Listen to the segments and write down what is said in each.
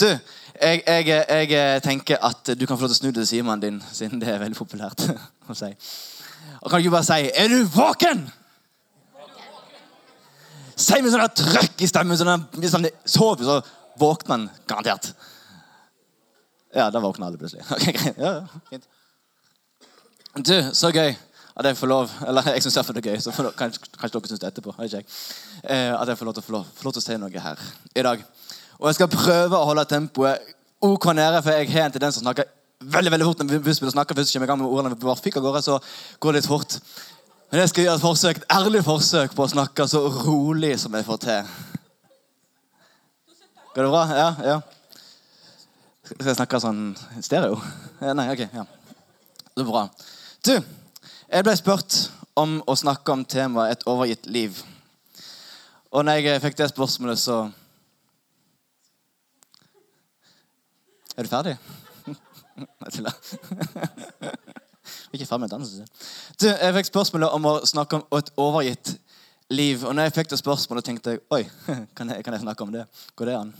Du, jeg, jeg, jeg, tenker at du kan få lov til å snu deg til Simon din, siden det er veldig populært å si. Og kan du ikke bare si 'Er du våken?' Si med sånn trøkk i stemmen. Sånn, hvis han sover, så våkner han garantert. Ja, da våkner alle plutselig. Okay. Ja, ja, fint. Du, så gøy at jeg får lov Eller jeg syns iallfall det er gøy. Så får, kanskje, kanskje dere syns det etterpå. Ikke jeg. Eh, at jeg får lov til å få lov, få lov til å si noe her i dag. Og jeg skal prøve å holde tempoet OK nede, for jeg har en tendens til å snakke veldig veldig fort. når vi snakker først kommer i gang med ordene vi bare fikk av gårde, så går det litt fort. Men jeg skal gjøre et forsøk, et ærlig forsøk på å snakke så rolig som jeg får til. Går det bra? Ja? ja. Skal jeg snakke sånn stereo? Nei, ok. ja. Det er bra. Du, jeg ble spurt om å snakke om temaet 'et overgitt liv'. Og når jeg fikk det spørsmålet, så Er du ferdig? Jeg tuller. Ikke ferdig med dansen. Du, jeg fikk spørsmålet om å snakke om et overgitt liv. Og når jeg fikk det spørsmålet, tenkte jeg oi, kan jeg, kan jeg snakke om det? Går det an?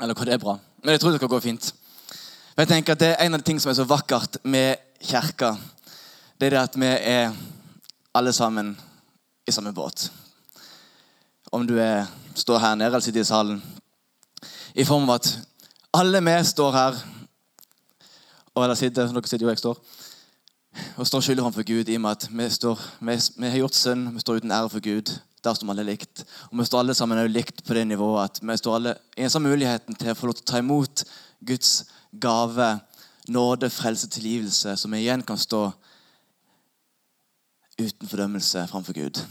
Eller går det bra? Men jeg tror det skal gå fint. For jeg tenker at Det er en av de tingene som er så vakkert med kirka. Det er det at vi er alle sammen i samme båt. Om du er, står her nede eller sitter i salen. I form av at alle vi står her og eller sitter, dere sitter jo jeg står, og står skyldig framfor Gud i og med at vi, står, vi, vi, har gjort synd, vi står uten ære for Gud. Der står vi alle likt. Og vi står alle sammen er likt på det nivået at vi står alle i sånn muligheten til å få lov til å ta imot Guds gave, nåde, frelse, tilgivelse, så vi igjen kan stå uten fordømmelse framfor Gud.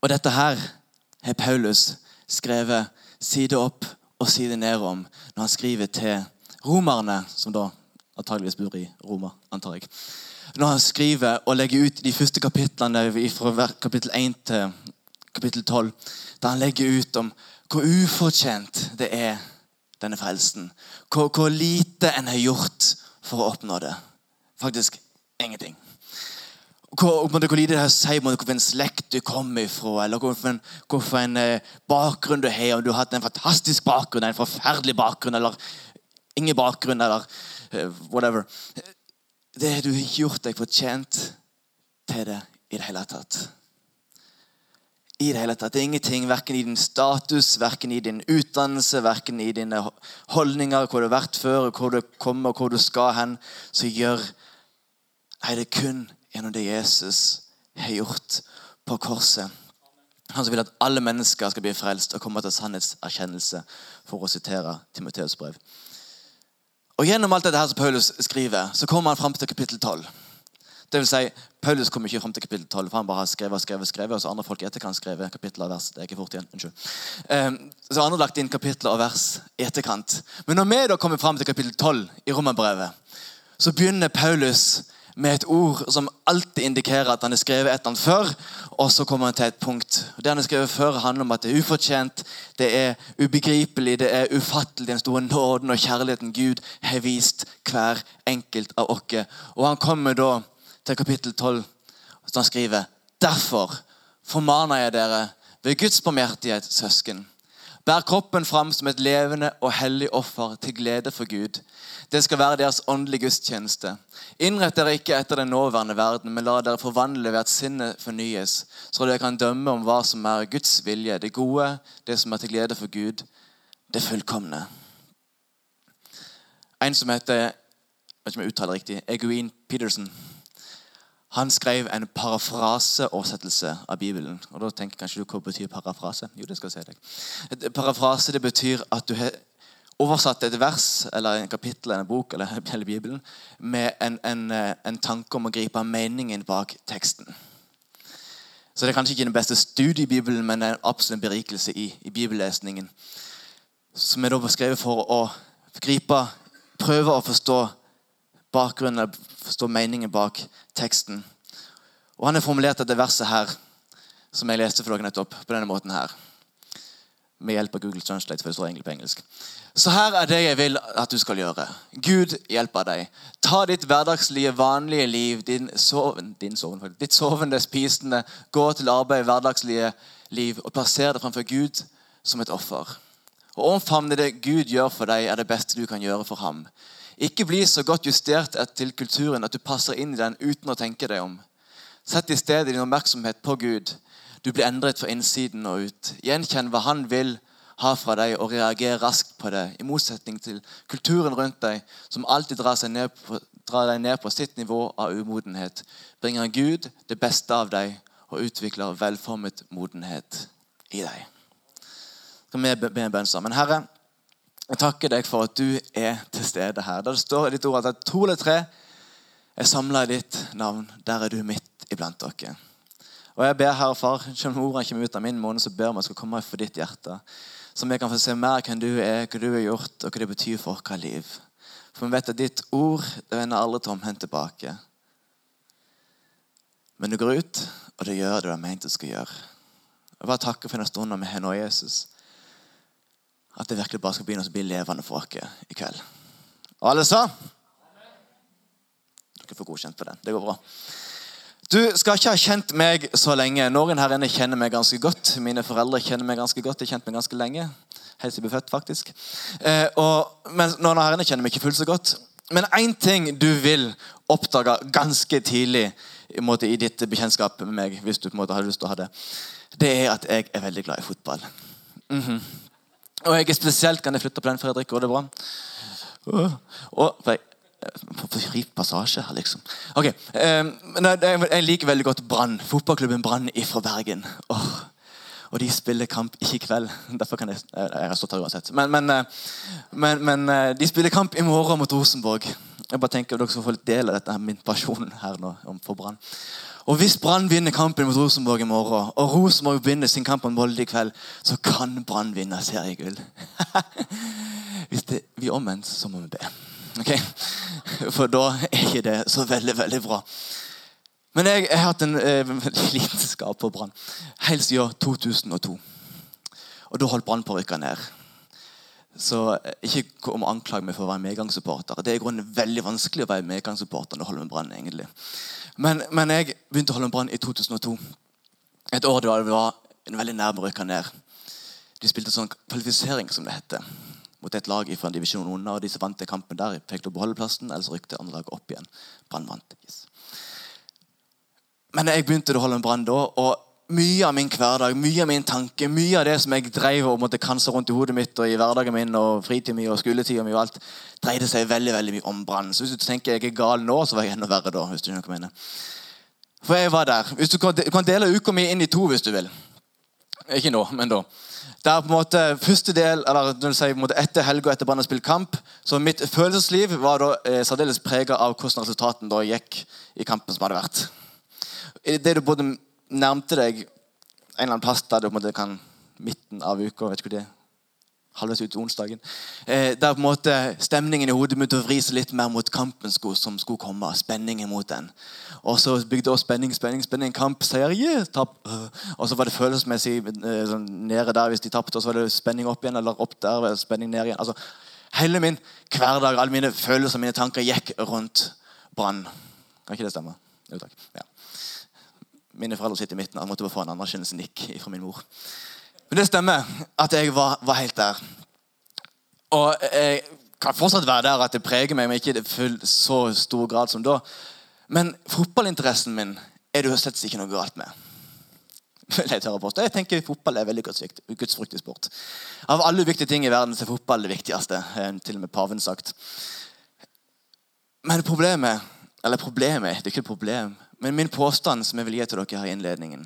Og dette her har Paulus skrevet side opp og ned om når han skriver til romerne, som da antageligvis bor i Roma, antar jeg. Når han skriver og legger ut de første kapitlene fra kapittel 1 til kapittel 12, der han legger ut om hvor ufortjent det er, denne frelsen. Hvor, hvor lite en har gjort for å oppnå det. Faktisk ingenting. Hvor, hvor lite det sier hvilken slekt du kommer ifra, eller hvilken, en bakgrunn du har. Om du har hatt en fantastisk bakgrunn, en forferdelig bakgrunn, eller ingen bakgrunn, eller uh, whatever. Det Du har ikke gjort deg fortjent til det i det hele tatt. I Det hele tatt. Det er ingenting verken i din status, verken i din utdannelse, verken i dine holdninger, hvor du har vært før, hvor du kommer, hvor du skal hen, som gjør Nei, det er kun gjennom det Jesus har gjort på korset. Han som vil at alle mennesker skal bli frelst og komme til sannhetserkjennelse, for å sitere Timoteus brev. Og Gjennom alt dette her som Paulus skriver, så kommer han fram til kapittel 12. Det vil si, Paulus kommer ikke fram til kapittel 12, for han bare har skrevet og skrevet, skrevet, og så andre folk etterkant skrevet kapittel og vers. Det er ikke fort igjen, unnskyld. Um, så andre lagt inn kapitler og vers i etterkant. Men når vi da kommer fram til kapittel 12 i Romerbrevet, så begynner Paulus med et ord som alltid indikerer at han har skrevet et eller annet før. Og så kommer han til et punkt. Det han har skrevet før, handler om at det er ufortjent, det er ubegripelig, det er ufattelig, den store nåden og kjærligheten Gud har vist hver enkelt av oss. Og han kommer da til kapittel 12, og han skriver Derfor formaner jeg dere ved Guds barmhjertighet, søsken. Bær kroppen fram som et levende og hellig offer til glede for Gud. Det skal være deres åndelige gudstjeneste. Innrett dere ikke etter den nåværende verden, men la dere forvandle ved at sinnet fornyes, så dere kan dømme om hva som er Guds vilje, det gode, det som er til glede for Gud, det fullkomne. En som heter jeg vet ikke om jeg uttaler riktig, Eguin Peterson, han skrev en parafraseoversettelse av Bibelen. Og da tenker kanskje du hva betyr parafrase? Jo, det skal jeg si deg. Parafrase det betyr at du har oversatt et vers eller en kapittel eller en bok eller hele Bibelen med en, en, eh, en, tanke om å gripe meningen bak teksten. Så Det er kanskje ikke den beste studien i Bibelen, men en absolutt berikelse i, i bibellesningen. Som er da beskrevet for å gripe, prøve å forstå bakgrunnen, står meningen bak teksten. Og Han har formulert dette verset her, som jeg leste for dere nettopp, på denne måten her. Med hjelp av Google Translate, for det står egentlig på engelsk. Så her er det jeg vil at du skal gjøre. Gud hjelper deg. Ta ditt hverdagslige, vanlige liv, din soven, din soven, ditt sovende, spisende, gå til arbeid, hverdagslige liv, og plasser det framfor Gud som et offer. Å omfavne det Gud gjør for deg, er det beste du kan gjøre for ham. Ikke bli så godt justert til kulturen at du passer inn i den uten å tenke deg om. Sett i stedet din oppmerksomhet på Gud. Du blir endret fra innsiden og ut. Gjenkjenn hva han vil ha fra deg, og reager raskt på det. I motsetning til kulturen rundt deg, som alltid drar, på, drar deg ned på sitt nivå av umodenhet, bringer Gud det beste av deg og utvikler velformet modenhet i deg. Skal vi be en bønn sammen? Herre, jeg takker deg for at du er til stede her. Der det står i ditt ord at to eller tre er samla i ditt navn. Der er du midt iblant dere. Og jeg ber, Herre Far, selv om ordene kommer ut av min måned, så ber vi at skal komme for ditt hjerte. Så vi kan få se mer hvem du er, hva du har gjort, og hva det betyr for vårt liv. For vi vet at ditt ord det vender aldri tomhendt tilbake. Men du går ut, og det gjør det du har ment du skal gjøre. Jeg bare takker for denne stunden vi har nå, Jesus. At det virkelig bare skal begynne å bli levende for oss i kveld. Og alle sa? Dere får godkjent på det. Det går bra. Du skal ikke ha kjent meg så lenge. Noen her inne kjenner meg ganske godt. Mine foreldre kjenner meg ganske godt. De har kjent meg ganske lenge. Helt siden jeg ble født, faktisk. Eh, og, men noen her inne kjenner meg ikke fullt så godt. Men én ting du vil oppdage ganske tidlig i, måte, i ditt bekjentskap med meg, hvis du på en måte har lyst til å ha det, det er at jeg er veldig glad i fotball. Mm -hmm. Og jeg er spesielt Kan jeg flytte på den, Fredrik? Går det bra? Og, for jeg, Fri passasje her, liksom. Ok, um, Jeg liker veldig godt Brann. Fotballklubben Brann fra Bergen. Oh. Og de spiller kamp ikke i kveld. Derfor kan jeg Jeg har stått her uansett. Men, men, eh, men, men, eh, de spiller kamp i morgen mot Rosenborg. Jeg bare tenker at Dere skal få litt del av dette min pasjon her nå for Brann. Og Hvis Brann vinner kampen mot Rosenborg i morgen, og Rosenborg vinner sin kamp mot Molde i kveld, så kan Brann vinne seriegull. Hvis det blir omvendt, så må vi be. Okay? For da er ikke det så veldig, veldig bra. Men jeg, jeg har hatt en eh, lidenskap på Brann helt siden 2002. Og da holdt Brann på å rykke ned. Så eh, ikke kom og anklag meg for å være medgangssupporter. Det er i grunnen veldig vanskelig å være medgangssupporter når du holder med Brann. egentlig. Men, men, jeg begynte å holde en Brann i 2002. Et år da det var en veldig nær å ned. De spilte sånn kvalifisering, som det heter mot et lag fra en divisjon under. og De som vant den kampen der, fikk å beholde plassen, eller så rykte andre laget opp igjen. Brann vant. Yes. Men jeg begynte å holde en brann da. og mye av min hverdag, mye av min tanke, mye av det som jeg drev og måtte kanse rundt i hodet mitt og i hverdagen min og fritiden min og skoletiden min og alt, dreide seg veldig veldig mye om brann. Så hvis du tenker jeg er gal nå, så var jeg enda verre da. hvis du ikke mener. For jeg var der. Hvis du kan dele uka mi inn i to hvis du vil. Ikke nå, men da. Der på en måte første del, eller du vil si, på en måte etter helga etter Brann har spilt kamp, så mitt følelsesliv var da eh, særdeles prega av hvordan resultatene gikk i kampen som hadde vært. Det du både nærmte deg en eller annen plass der du på en måte kan midten av uka vet ikke hva det er, halvveis ut onsdagen. Eh, der på en måte stemningen i hodet begynte å vri seg litt mer mot kampen som skulle komme. Spenningen mot den. Og så bygde også spenning, spenning, spenning. Kamp, seier, yeah, tap. Og så var det følelsesmessig eh, sånn, nede der hvis de tapte, og så var det spenning opp igjen, eller opp der, spenning ned igjen. Altså, hele min hverdag, alle mine følelser, mine tanker gikk rundt Brann. Kan ikke det stemme? Jo, takk. Ja. Mine foreldre sitter i midten. Jeg måtte bare få en anerkjennelse nikk fra min mor. Men det stemmer at jeg var, var helt der. Og jeg kan fortsatt være der at det preger meg, men ikke i så stor grad som da. Men fotballinteressen min er det jo slett ikke noe galt med. Jeg, jeg tenker Fotball er veldig gudsfryktig sport. Av alle viktige ting i verden så er fotball det viktigste. Til og med paven sagt. Men problemet Eller problemet, det er ikke et problem. Men min påstand som jeg vil gi til dere her i innledningen,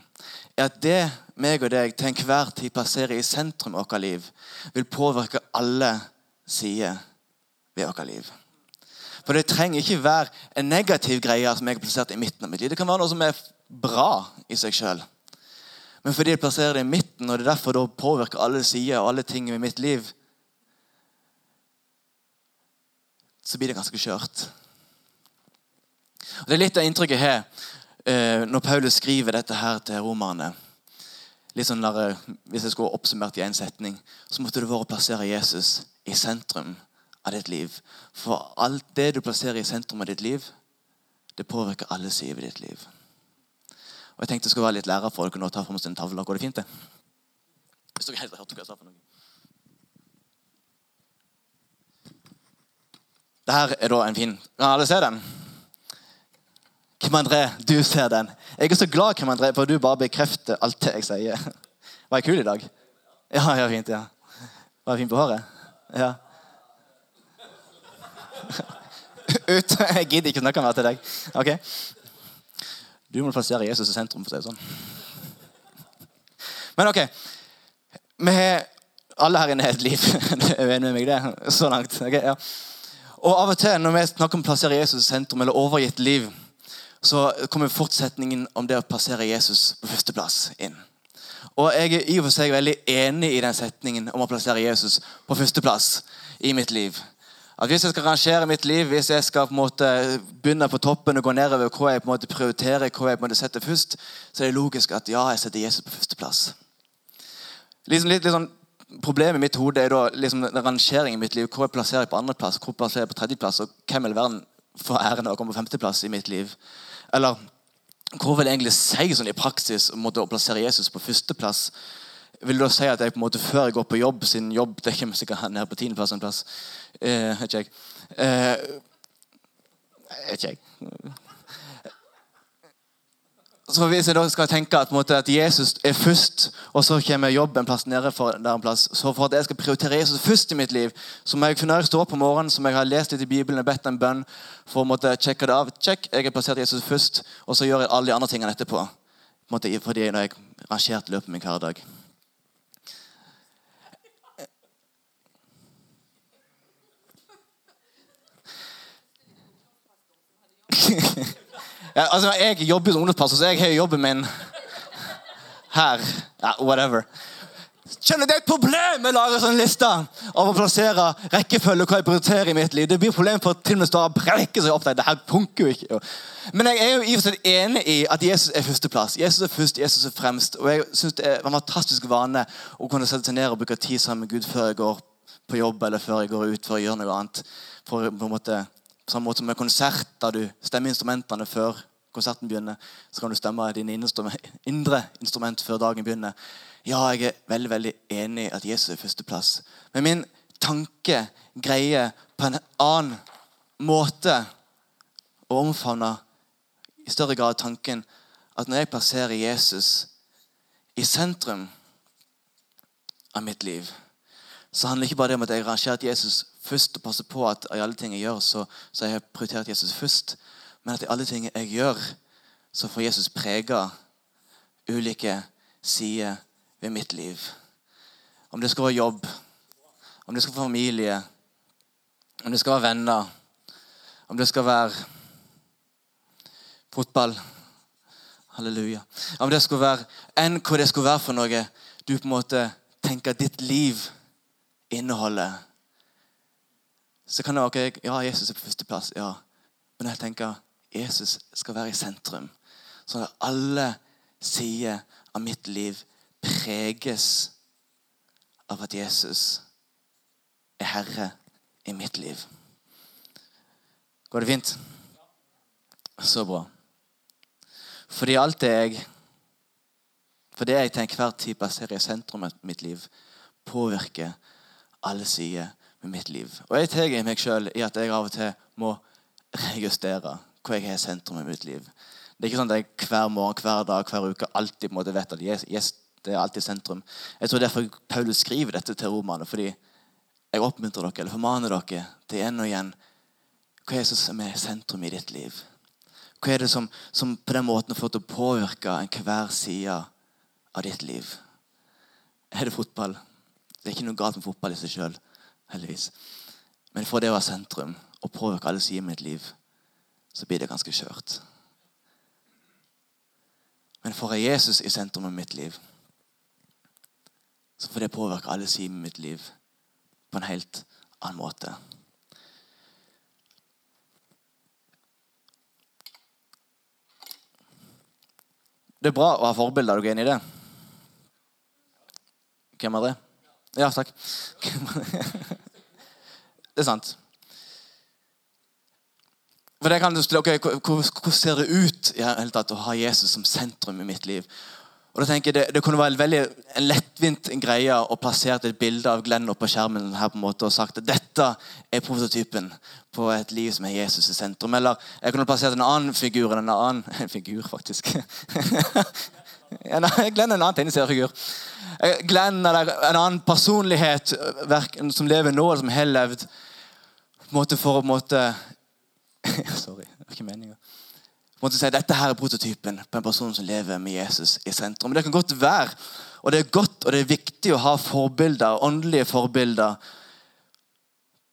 er at det meg og deg til enhver tid plasserer i sentrum av vårt liv, vil påvirke alle sider ved vårt liv. For det trenger ikke være en negativ greie som jeg har plassert i midten av mitt liv. Det kan være noe som er bra i seg sjøl. Men fordi jeg plasserer det i midten, og det er derfor det påvirker alle sider og alle ting i mitt liv, så blir det ganske skjørt. Og det er litt av inntrykket her eh, når Paulus skriver dette her til romerne. Litt sånn der, eh, Hvis jeg skulle oppsummert i én setning, så måtte det vært å plassere Jesus i sentrum av ditt liv. For alt det du plasserer i sentrum av ditt liv, det påvirker alle sider ved ditt liv. Og Jeg tenkte det skulle være litt lærer for dere å ta fram en tavle. Går det fint, det? Hvis dere helt hørte hva jeg sa for noe. Der er da en fin Kan alle se den? Kim André, du ser den. Jeg er så glad Kim André, for du bare bekrefter alt det jeg sier. Var jeg kul i dag? Ja, ja, fint. ja. Var jeg fin på håret? Ja. Ut. Jeg gidder ikke snakke mer til deg. Ok? Du må plassere Jesus i sentrum, for å si det sånn. Men ok. Vi har alle her inne har et liv. Du er enig med meg det? Så langt. Okay, ja. Og av og til når vi snakker om å plassere Jesus i sentrum, eller overgitt liv, så kommer fortsetningen om det å plassere Jesus på førsteplass inn. Og Jeg er i og for seg veldig enig i den setningen om å plassere Jesus på førsteplass i mitt liv. At Hvis jeg skal rangere mitt liv, hvis jeg skal på en måte begynne på toppen og gå nedover hva jeg på en måte prioriterer, hva jeg på en måte setter først, så er det logisk at ja, jeg setter Jesus på førsteplass. Liksom, litt, litt sånn, problemet i mitt hode er da liksom, rangeringen i mitt liv. Hvor jeg plasserer jeg på andreplass, hvor plasserer jeg på tredjeplass, og hvem i verden får æren av å komme på femteplass i mitt liv? Eller hvor vil jeg egentlig si sånn i praksis om å plassere Jesus på førsteplass? Vil du da si at jeg på en måte før jeg går på jobb, sin jobb det kommer sikkert ned på tiendeplass en plass, eh, ikke jeg. Eh, ikke jeg. Så Hvis jeg da skal tenke at, måte, at, Jesus er først, og så kommer jobb en plass nede for, der en plass, så for at jeg skal prioritere Jesus først i mitt liv, så må jeg når jeg står opp på morgenen, som jeg har lest litt i Bibelen og bedt en bønn for å måtte sjekke det av. Check, jeg har plassert Jesus først, og så gjør jeg alle de andre tingene etterpå. Måte, fordi når jeg rangerte løpet min hver dag. hverdag. Ja, altså, jeg jobber som ungdomspastor, så jeg har jobben min her. Ja, whatever. Skjønner, Det er et problem med å lage sånn liste av å plassere rekkefølge og hva jeg prioriterer i mitt liv. Det blir et problem for til og med stå og brekke seg opp. Det her funker jo ikke. Men jeg er jo i og for seg enig i at Jesus er førsteplass. Jesus er først, Jesus er fremst. Og jeg synes Det er en fantastisk vane å kunne sette seg ned og bruke tid sammen med Gud før jeg går på jobb eller før jeg går ut for å gjøre noe annet. For på en måte på samme måte som med konsert, der du stemmer instrumentene før konserten begynner, så kan du stemme dine indre instrument før dagen begynner. Ja, jeg er veldig veldig enig i at Jesus er førsteplass. Men min tanke greier på en annen måte å omfavne i større grad tanken at når jeg plasserer Jesus i sentrum av mitt liv, så handler det ikke bare om at jeg har rangert Jesus først og passer på at i alle ting jeg gjør, så, så jeg har prioritert Jesus først. Men at i alle ting jeg gjør, så får Jesus prega ulike sider ved mitt liv. Om det skal være jobb, om det skal være familie, om det skal være venner, om det skal være fotball Halleluja. Om det skulle være enn hva det skulle være for noe du på en måte tenker ditt liv inneholder så kan det være ja, Jesus er på førsteplass. ja. Men jeg tenker Jesus skal være i sentrum. Sånn at alle sider av mitt liv preges av at Jesus er herre i mitt liv. Går det fint? Så bra. Fordi alt det jeg For det jeg til enhver tid plasserer i sentrum av mitt liv, påvirker alle sider med mitt liv. Og jeg tar meg sjøl i at jeg av og til må rejustere hva jeg har sentrum i mitt liv. Det er ikke sånn at jeg hver morgen, hver dag, hver uke alltid på en måte vet at yes, yes, det er alltid sentrum. Jeg tror derfor Paulus skriver dette til romerne. Fordi jeg oppmuntrer dere, eller formaner dere til igjen og igjen Hva er det som er sentrum i ditt liv? Hva er det som, som på den måten får til å påvirke enhver side av ditt liv? Er det fotball? Det er ikke noe galt med fotball i seg sjøl heldigvis. Men for det å være sentrum og påvirke alle sider i mitt liv, så blir det ganske skjørt. Men får jeg Jesus i sentrum av mitt liv, så får det påvirke alle sider i mitt liv på en helt annen måte. Det er bra å ha forbilder. Er du enig i det? Hvem er det? Ja, takk. Det er sant. For det kan du stille, ok, Hvordan ser det ut i hele tatt å ha Jesus som sentrum i mitt liv? Og da tenker jeg Det, det kunne være en veldig lettvint greie å plassere et bilde av Glenn opp på skjermen her på en måte og sagt at dette er prototypen på et liv som er Jesus i sentrum. Eller jeg kunne plassert en annen figur en annen en figur, faktisk. Glenn er en annen tegneseriefigur. Eh, Glenn eller en annen personlighet som lever nå, eller som har levd for å på en måte Sorry, det var ikke meninga si dette her er prototypen på en person som lever med Jesus i sentrum. Men det kan godt være, og det er godt og det er viktig å ha forbilder, åndelige forbilder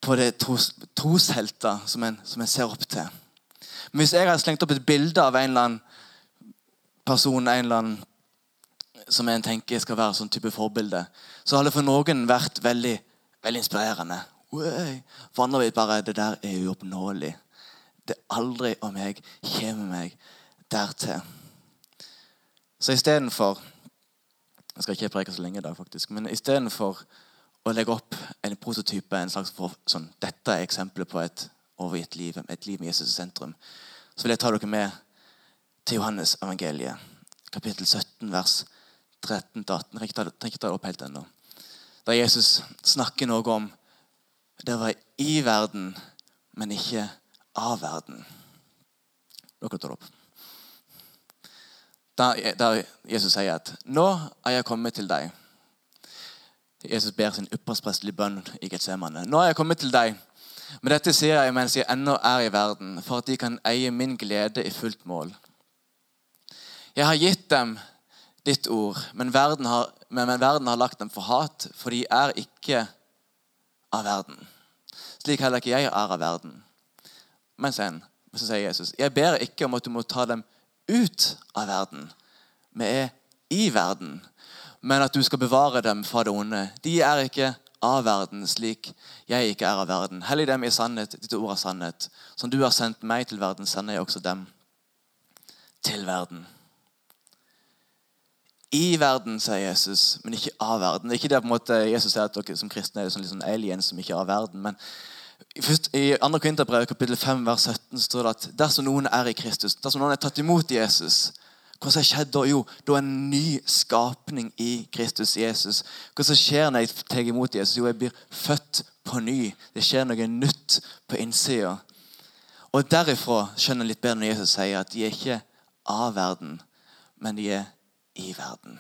på det tros, troshelter som som en ser opp til. Men hvis jeg hadde slengt opp et bilde av en eller annen person en eller annen som en tenker skal være sånn type forbilde, så har det for noen vært veldig, veldig inspirerende. For andre vil bare det der er uoppnåelig. Det er aldri om jeg kommer meg dertil. Så istedenfor Jeg skal ikke preke så lenge i dag, faktisk. Men istedenfor å legge opp en prototype, en slags for, sånn, dette er eksempelet på et overgitt liv, et liv med Jesus i sentrum, så vil jeg ta dere med til Johannes evangeliet, kapittel 17, vers 13-18. Jeg trenger ikke ta det opp helt ennå. Der Jesus snakker noe om det var i verden, men ikke av verden. Dere tar det opp. Der, Jesus sier at 'Nå er jeg kommet til deg'. Jesus ber sin ypperste bønn i Getsemane. 'Nå er jeg kommet til deg'. Men dette sier jeg mens jeg ennå er i verden, for at de kan eie min glede i fullt mål. Jeg har gitt dem ditt ord, men verden har, men, men verden har lagt dem for hat, for de er ikke av verden. Slik heller ikke jeg er av verden. Men sen, så sier Jesus, jeg ber ikke om at du må ta dem ut av verden. Vi er i verden. Men at du skal bevare dem fra det onde. De er ikke av verden slik jeg ikke er av verden. Hellig dem i sannhet, ditt ord er sannhet. Som du har sendt meg til verden, sender jeg også dem til verden. I verden, sier Jesus, men ikke av verden. Det er ikke det på en måte Jesus sier at dere som kristne er sånn, sånn aliens som ikke er av verden. men i 2. Korinterbrev kapittel 5 vers 17 står det at dersom noen er i Kristus, dersom noen er tatt imot Jesus Hva som skjedd da? Jo, da er en ny skapning i Kristus Jesus. Hva som skjer når jeg tar imot Jesus? Jo, jeg blir født på ny. Det skjer noe nytt på innsida. Og derifra skjønner jeg litt bedre når Jesus sier at de er ikke av verden, men de er i verden.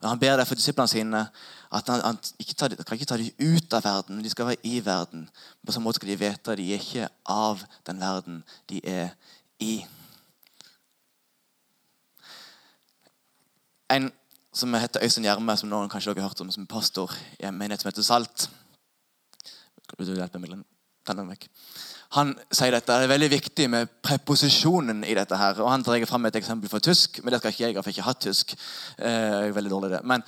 Og Han ber derfor disiplene sine at han, han ikke tar, kan ikke ta dem ut av verden, men de skal være i verden. På samme måte skal de vite at de er ikke av den verden de er i. En som heter Øystein Gjerme, som noen kanskje dere har hørt om, som pastor i en menighet som heter Salt. Skal du hjelpe meg? Meg? Han sier dette, Det er veldig viktig med preposisjonen i dette. her, og Han drar fram et eksempel fra tysk, men det skal ikke jeg. Jeg har ikke hatt tysk. Eh, veldig dårlig det. Men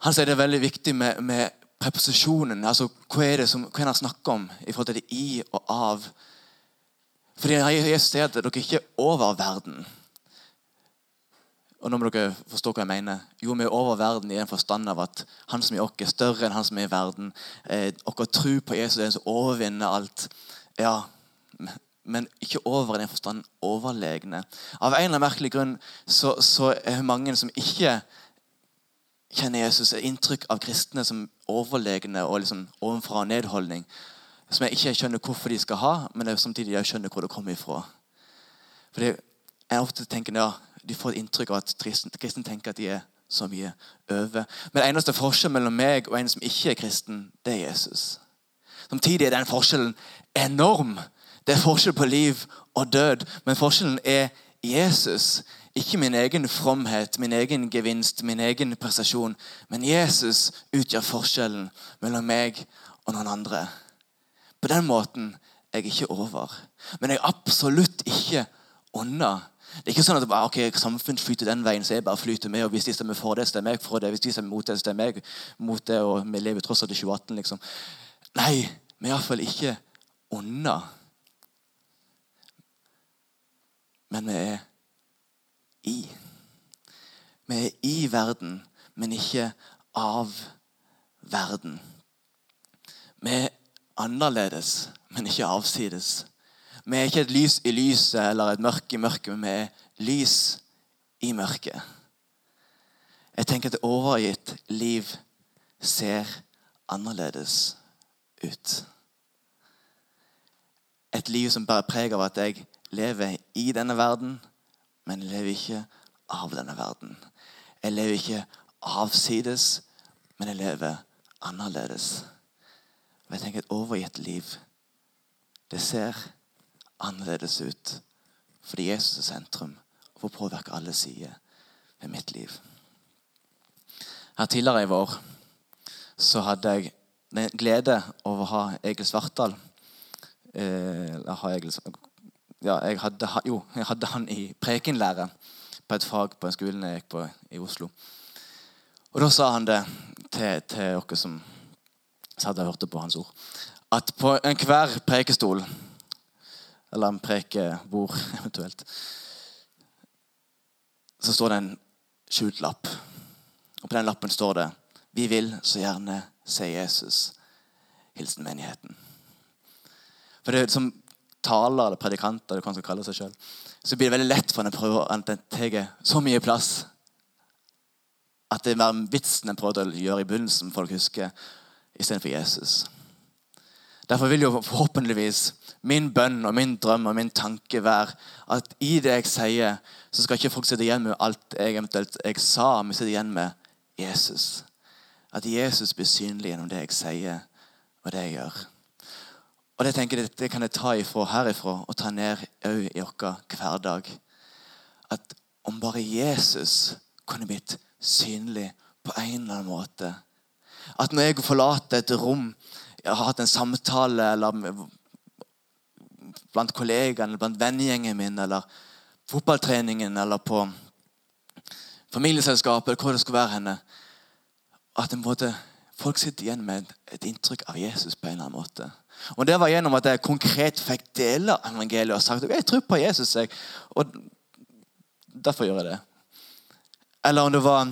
han sier det er veldig viktig med, med preposisjonen. altså Hva er det som, hva er det han snakker om i forhold til det i og av? Fordi Jesus sier at dere ikke er over verden. Og nå må dere forstå hva jeg mener. Jo, vi er over verden i den forstand av at han som er oss, er større enn han som er i verden. Eh, Vår tro på Jesus er den som overvinner alt. Ja, men ikke over i den forstand overlegne. Av en eller annen merkelig grunn så, så er mange som ikke kjenner Jesus et inntrykk av kristne som overlegne og liksom ovenfra nedholdning. Som jeg ikke skjønner hvorfor de skal ha, men samtidig jeg skjønner hvor det kommer ifra. Fordi jeg ofte tenker ja, De får et inntrykk av at kristne, tenker at de er så mye over. Men eneste forskjell mellom meg og en som ikke er kristen, det er Jesus. Samtidig er den forskjellen enorm. Det er forskjell på liv og død, men forskjellen er Jesus. Ikke min egen fromhet, min egen gevinst, min egen prestasjon. Men Jesus utgjør forskjellen mellom meg og noen andre. På den måten er jeg ikke over. Men jeg er absolutt ikke unna. Det er ikke sånn at ok, samfunnet flyter den veien, så jeg bare flyter med. og Hvis de stemmer for det, stemmer jeg for det. Hvis de stemmer mot det, stemmer jeg mot det. Og vi lever tross alt i 2018, liksom. Nei, vi er iallfall ikke unna. Men vi er i. Vi er i verden, men ikke av verden. Vi er annerledes, men ikke avsides. Vi er ikke et lys i lyset eller et mørke i mørket, men vi er lys i mørket. Jeg tenker at et overgitt liv ser annerledes ut. Et liv som bærer preg av at jeg lever i denne verden, men jeg lever ikke av denne verden. Jeg lever ikke avsides, men jeg lever annerledes. Og jeg tenker Et overgitt liv det ser annerledes ut fordi Jesus er sentrum og får påvirke alle sider ved mitt liv. Her Tidligere i vår så hadde jeg glede over å ha Egil Svartdal eh, ja, jeg hadde, jo, jeg hadde han i prekenlære på et fag på en skole jeg gikk på i Oslo. Og Da sa han det til, til dere som satt og hørte på hans ord, at på enhver prekestol, eller en prekebord eventuelt, så står det en skjult lapp. Og På den lappen står det 'Vi vil så gjerne se Jesus'. Hilsen menigheten. For det er som taler eller predikanter, eller hva man skal kalle seg selv, så blir det veldig lett for en å prøve å tar så mye plass at det er vitsen en prøvde å gjøre i begynnelsen, folk husker, istedenfor Jesus. Derfor vil jo forhåpentligvis min bønn og min drøm og min tanke være at i det jeg sier, så skal ikke folk sitte igjen med alt jeg eventuelt jeg sa, men sitte igjen med Jesus. At Jesus blir synlig gjennom det jeg sier og det jeg gjør. Og Det tenker jeg, det kan jeg ta ifra herifra og ta ned i vår hverdag. At om bare Jesus kunne blitt synlig på en eller annen måte. At når jeg forlater et rom, jeg har hatt en samtale eller blant kollegaene, blant vennegjengen min, eller fotballtreningen eller på familieselskapet, eller hvor det skulle være henne, at måte, folk sitter igjen med et inntrykk av Jesus på en eller annen måte. Og Det var gjennom at jeg konkret fikk dele evangeliet og sagt at jeg tror på Jesus. Jeg, og Derfor gjør jeg det. Eller om det var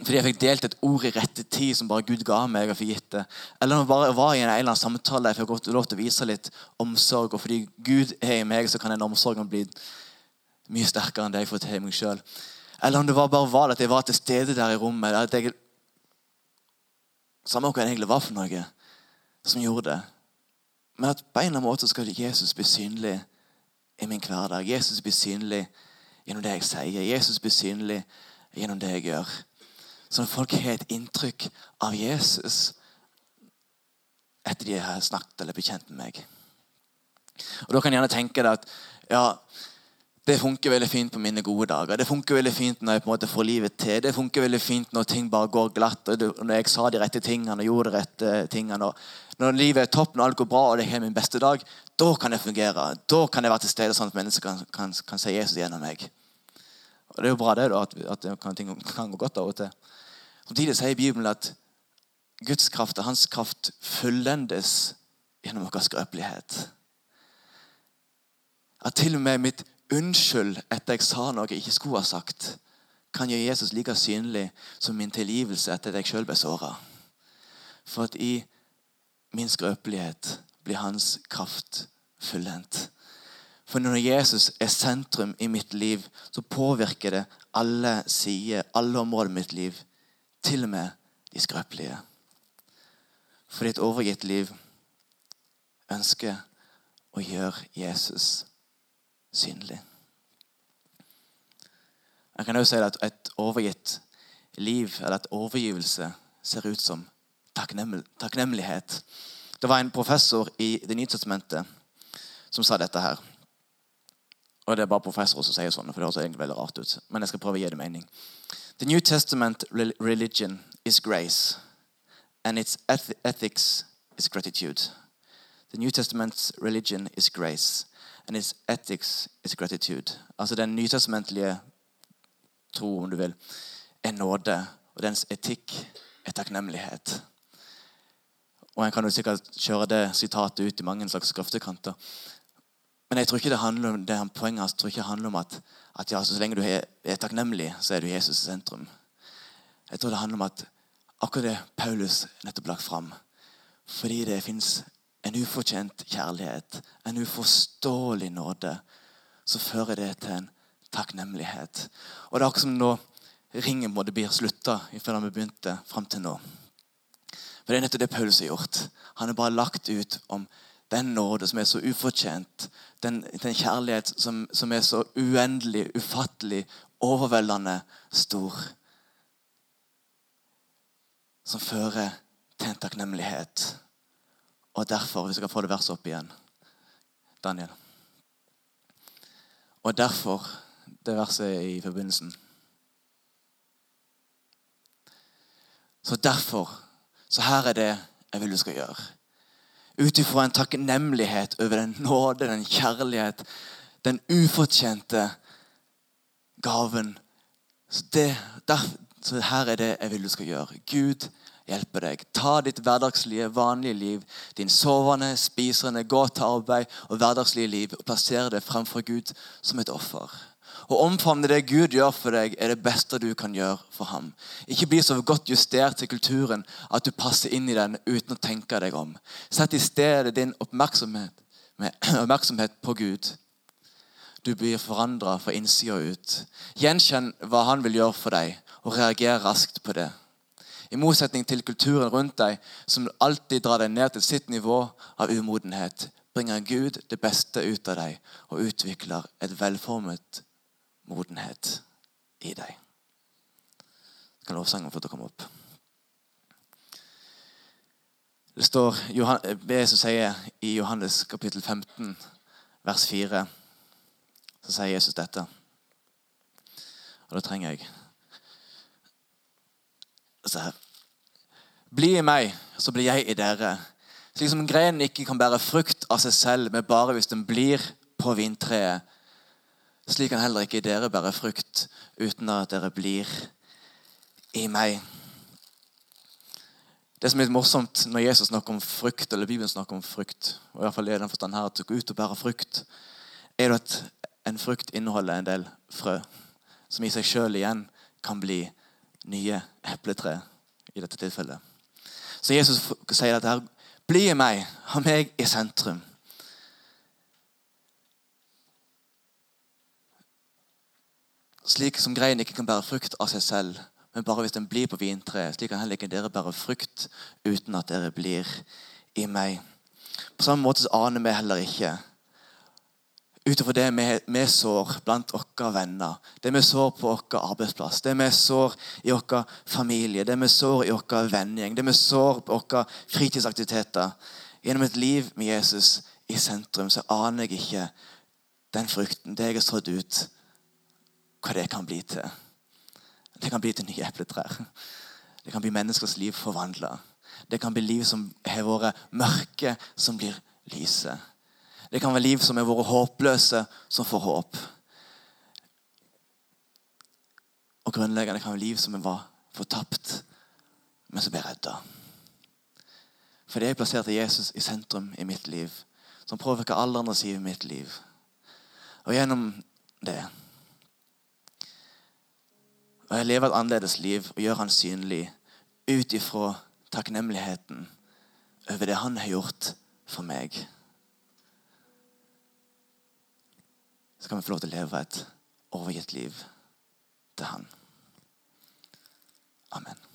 fordi jeg fikk delt et ord i rette tid som bare Gud ga meg. og fikk gitt det. Eller om jeg bare var i en eller annen samtale jeg fikk lov til å vise litt omsorg. Og fordi Gud er i meg, så kan den omsorgen bli mye sterkere enn det jeg får til i meg sjøl. Eller om det var bare var at jeg var til stede der i rommet. at jeg, Samme hva det egentlig var for noe som gjorde det. Men at på en eller annen måte skal Jesus bli synlig i min hverdag. Jesus blir synlig gjennom det jeg sier. Jesus blir synlig gjennom det jeg gjør. Sånn at folk har et inntrykk av Jesus etter de har snakket eller bekjent med meg. Og Da kan jeg gjerne tenke deg at ja, det funker veldig fint på mine gode dager. Det funker veldig fint når jeg på en måte får livet til. Det funker veldig fint når ting bare går glatt, og når jeg sa de rette tingene og gjorde de rette tingene. Når livet er topp, når alt går bra og det er min beste dag, da kan det fungere. Da kan jeg være til stede sånn at mennesker kan, kan, kan se Jesus gjennom meg. Og Det er jo bra det da, at, at ting kan gå godt av og til. Samtidig sier Bibelen at Guds kraft og hans kraft fullendes gjennom vår skrøpelighet. At til og med mitt unnskyld etter jeg sa noe jeg ikke skulle ha sagt, kan gjøre Jesus like synlig som min tilgivelse etter at jeg sjøl ble såra. For at i min skrøpelighet blir hans kraft fullendt. For når Jesus er sentrum i mitt liv, så påvirker det alle sider, alle områder i mitt liv. Til og med de skrøpelige. For ditt overgitt liv ønsker å gjøre Jesus synlig. Jeg kan også si at et overgitt liv, eller et overgivelse, ser ut som takknemlighet. Det var en professor i Det nye testamentet som sa dette her. Og det er bare professorer som sier sånn, for det høres egentlig veldig rart ut. Men jeg skal prøve å gi det mening. The New Testament religion is grace, and its ethics is gratitude. The New Testament's religion is grace, and its ethics is gratitude. Altså Den nytestamentlige tro, om du vil, er nåde, og dens etikk er takknemlighet. Og En kan jo sikkert kjøre det sitatet ut i mange slags skriftekanter. Men jeg tror ikke det handler om det poenget hans tror ikke det handler om at, at ja, så lenge du er, takknemlig, så er du Jesus i sentrum. Jeg tror det handler om at akkurat det Paulus nettopp lagt fram Fordi det fins en ufortjent kjærlighet, en uforståelig nåde, så fører det til en takknemlighet. Og det er akkurat som nå ringen måtte bli slutta da vi begynte, fram til nå. For Det er nettopp det Paulus har gjort. Han har bare lagt ut om den nåde som er så ufortjent. Den, den kjærlighet som, som, er så uendelig, ufattelig, overveldende stor. Som fører til en takknemlighet. Og derfor, hvis jeg kan få det verset opp igjen Daniel. Og derfor det verset i forbindelsen. Så derfor Så her er det jeg vil du skal gjøre. Ut ifra en takknemlighet over den nåde, den kjærlighet, den ufortjente gaven. Så, det, der, så her er det jeg vil du skal gjøre. Gud hjelpe deg. Ta ditt hverdagslige, vanlige liv, din sovende, spisende, gå til arbeid og hverdagslige liv, og plassere det fremfor Gud som et offer. Å omfavne det Gud gjør for deg, er det beste du kan gjøre for ham. Ikke bli så godt justert til kulturen at du passer inn i den uten å tenke deg om. Sett i stedet din oppmerksomhet, oppmerksomhet på Gud. Du blir forandra fra innsida ut. Gjenkjenn hva han vil gjøre for deg, og reager raskt på det. I motsetning til kulturen rundt deg, som alltid drar deg ned til sitt nivå av umodenhet, bringer Gud det beste ut av deg og utvikler et velformet modenhet i deg. Så kan lovsangen få til å komme opp. Det står det som sier i Johannes kapittel 15, vers 4, så sier Jesus dette. Og da trenger jeg så Bli i meg, så blir jeg i dere. Slik som grenen ikke kan bære frukt av seg selv, men bare hvis den blir på vintreet. Slik kan heller ikke dere bære frukt uten at dere blir i meg. Det som er litt morsomt når Jesus snakker om frukt, eller Bibelen snakker om frukt, og i hvert fall i den forstand her at du går ut og bærer frukt, er at en frukt inneholder en del frø, som i seg sjøl igjen kan bli nye epletre i dette tilfellet. Så Jesus sier dette her. Bli i meg, ha meg i sentrum. Slik som greien ikke kan bære frukt av seg selv, men bare hvis den blir på vintreet, slik kan heller ikke dere bære frukt uten at dere blir i meg. På samme måte så aner vi heller ikke. Utover det vi, sår blant våre venner, det vi sår på vår arbeidsplass, det vi sår i vår familie, det vi sår i vår vennegjeng, det vi sår på våre fritidsaktiviteter. Gjennom et liv med Jesus i sentrum så aner jeg ikke den frukten, det jeg har sådd ut, hva det kan bli til. Det kan bli til nye epletrær. Det kan bli menneskers liv forvandla. Det kan bli liv som har vært mørke, som blir lyse. Det kan være liv som har vært håpløse, som får håp. Og grunnleggende kan være liv som var fortapt, men som ble redda. Fordi jeg plasserte Jesus i sentrum i mitt liv, som påvirker alle andre sider i mitt liv. Og gjennom det Og jeg lever et annerledes liv og gjør han synlig ut ifra takknemligheten over det han har gjort for meg. så kan vi få lov til å leve et overgitt liv til Han. Amen.